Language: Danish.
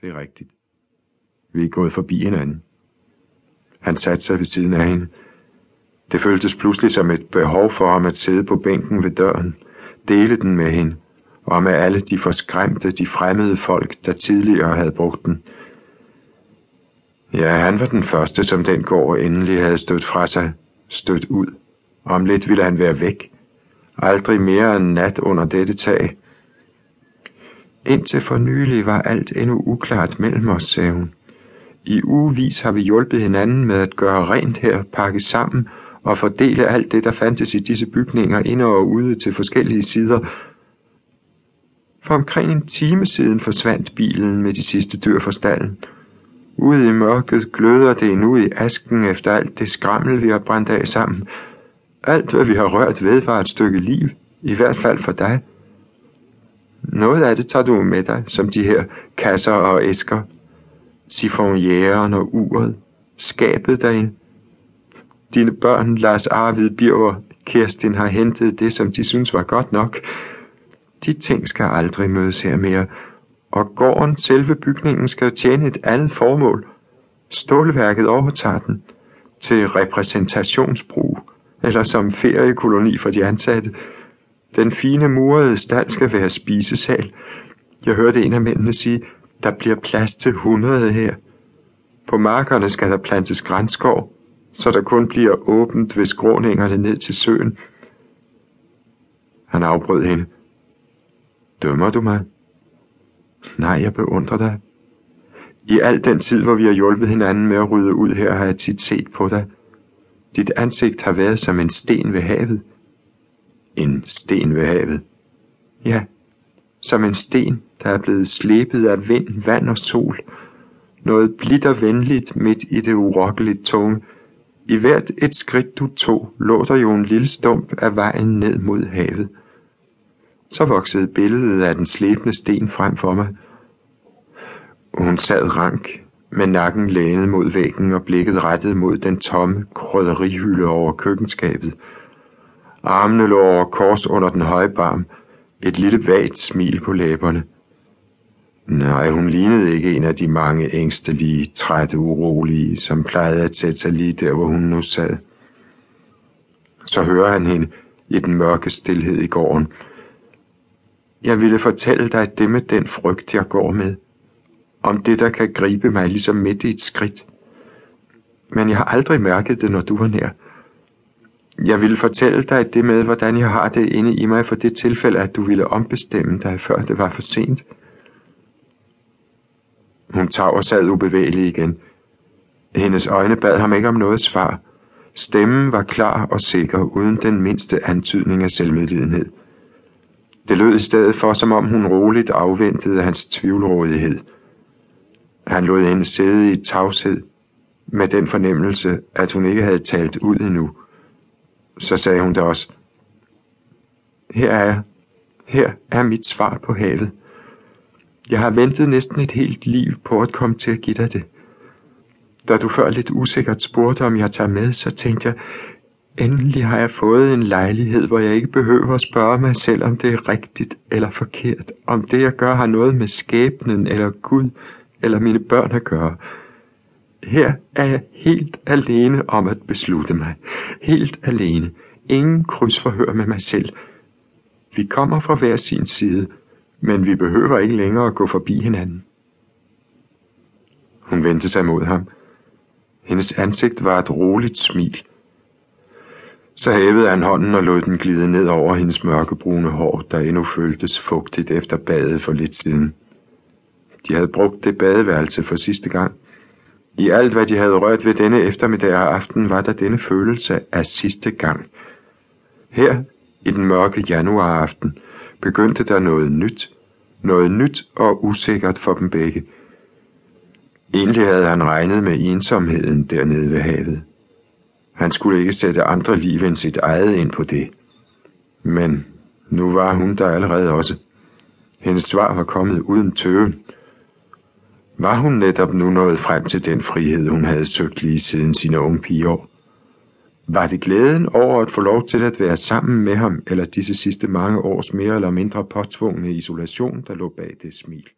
Det er rigtigt. Vi er gået forbi hinanden. Han satte sig ved siden af hende. Det føltes pludselig som et behov for ham at sidde på bænken ved døren, dele den med hende, og med alle de forskræmte, de fremmede folk, der tidligere havde brugt den. Ja, han var den første, som den går endelig havde stødt fra sig, stødt ud. Om lidt ville han være væk. Aldrig mere en nat under dette tag. Indtil for nylig var alt endnu uklart mellem os, sagde hun. I ugevis har vi hjulpet hinanden med at gøre rent her, pakke sammen og fordele alt det, der fandtes i disse bygninger ind og ude til forskellige sider. For omkring en time siden forsvandt bilen med de sidste dyr fra stallen. Ude i mørket gløder det nu i asken efter alt det skrammel, vi har brændt af sammen. Alt, hvad vi har rørt ved, var et stykke liv, i hvert fald for dig. Noget af det tager du med dig, som de her kasser og æsker. Sifonjæren og uret, skabet derinde. Dine børn, Lars Arvid, Birger, Kerstin, har hentet det, som de synes var godt nok. De ting skal aldrig mødes her mere, og gården, selve bygningen, skal tjene et andet formål. Stålværket overtager den til repræsentationsbrug, eller som feriekoloni for de ansatte. Den fine murede stald skal være spisesal. Jeg hørte en af mændene sige, der bliver plads til 100 her. På markerne skal der plantes grænskov, så der kun bliver åbent ved skråningerne ned til søen. Han afbrød hende. Dømmer du mig? Nej, jeg beundrer dig. I al den tid, hvor vi har hjulpet hinanden med at rydde ud her, har jeg tit set på dig. Dit ansigt har været som en sten ved havet. En sten ved havet? Ja, som en sten, der er blevet slebet af vind, vand og sol. Noget blidt og venligt midt i det urokkeligt tunge. I hvert et skridt du tog, lå der jo en lille stump af vejen ned mod havet. Så voksede billedet af den slæbende sten frem for mig. Hun sad rank, med nakken lænet mod væggen og blikket rettet mod den tomme krydderihylde over køkkenskabet. Armene lå over kors under den høje barm, et lille vagt smil på læberne. Nej, hun lignede ikke en af de mange ængstelige, trætte, urolige, som plejede at sætte sig lige der, hvor hun nu sad. Så hører han hende i den mørke stillhed i gården. Jeg ville fortælle dig det med den frygt, jeg går med. Om det, der kan gribe mig ligesom midt i et skridt. Men jeg har aldrig mærket det, når du var nær. Jeg ville fortælle dig det med, hvordan jeg har det inde i mig for det tilfælde, at du ville ombestemme dig, før det var for sent. Hun tager og sad ubevægelig igen. Hendes øjne bad ham ikke om noget svar. Stemmen var klar og sikker, uden den mindste antydning af selvmedlidenhed. Det lød i stedet for, som om hun roligt afventede hans tvivlrådighed. Han lod hende sidde i tavshed, med den fornemmelse, at hun ikke havde talt ud endnu. Så sagde hun da også, Her er jeg. Her er mit svar på havet. Jeg har ventet næsten et helt liv på at komme til at give dig det. Da du før lidt usikkert spurgte, om jeg tager med, så tænkte jeg, endelig har jeg fået en lejlighed, hvor jeg ikke behøver at spørge mig selv, om det er rigtigt eller forkert, om det jeg gør har noget med skæbnen eller Gud eller mine børn at gøre. Her er jeg helt alene om at beslutte mig. Helt alene. Ingen krydsforhør med mig selv. Vi kommer fra hver sin side, men vi behøver ikke længere at gå forbi hinanden. Hun vendte sig mod ham. Hendes ansigt var et roligt smil. Så hævede han hånden og lod den glide ned over hendes mørkebrune hår, der endnu føltes fugtigt efter badet for lidt siden. De havde brugt det badeværelse for sidste gang. I alt, hvad de havde rørt ved denne eftermiddag og aften, var der denne følelse af sidste gang. Her, i den mørke januaraften, begyndte der noget nyt. Noget nyt og usikkert for dem begge. Egentlig havde han regnet med ensomheden dernede ved havet. Han skulle ikke sætte andre liv end sit eget ind på det. Men nu var hun der allerede også. Hendes svar var kommet uden tøven. Var hun netop nu nået frem til den frihed, hun havde søgt lige siden sine unge pigeår? Var det glæden over at få lov til at være sammen med ham, eller disse sidste mange års mere eller mindre påtvungne isolation, der lå bag det smil?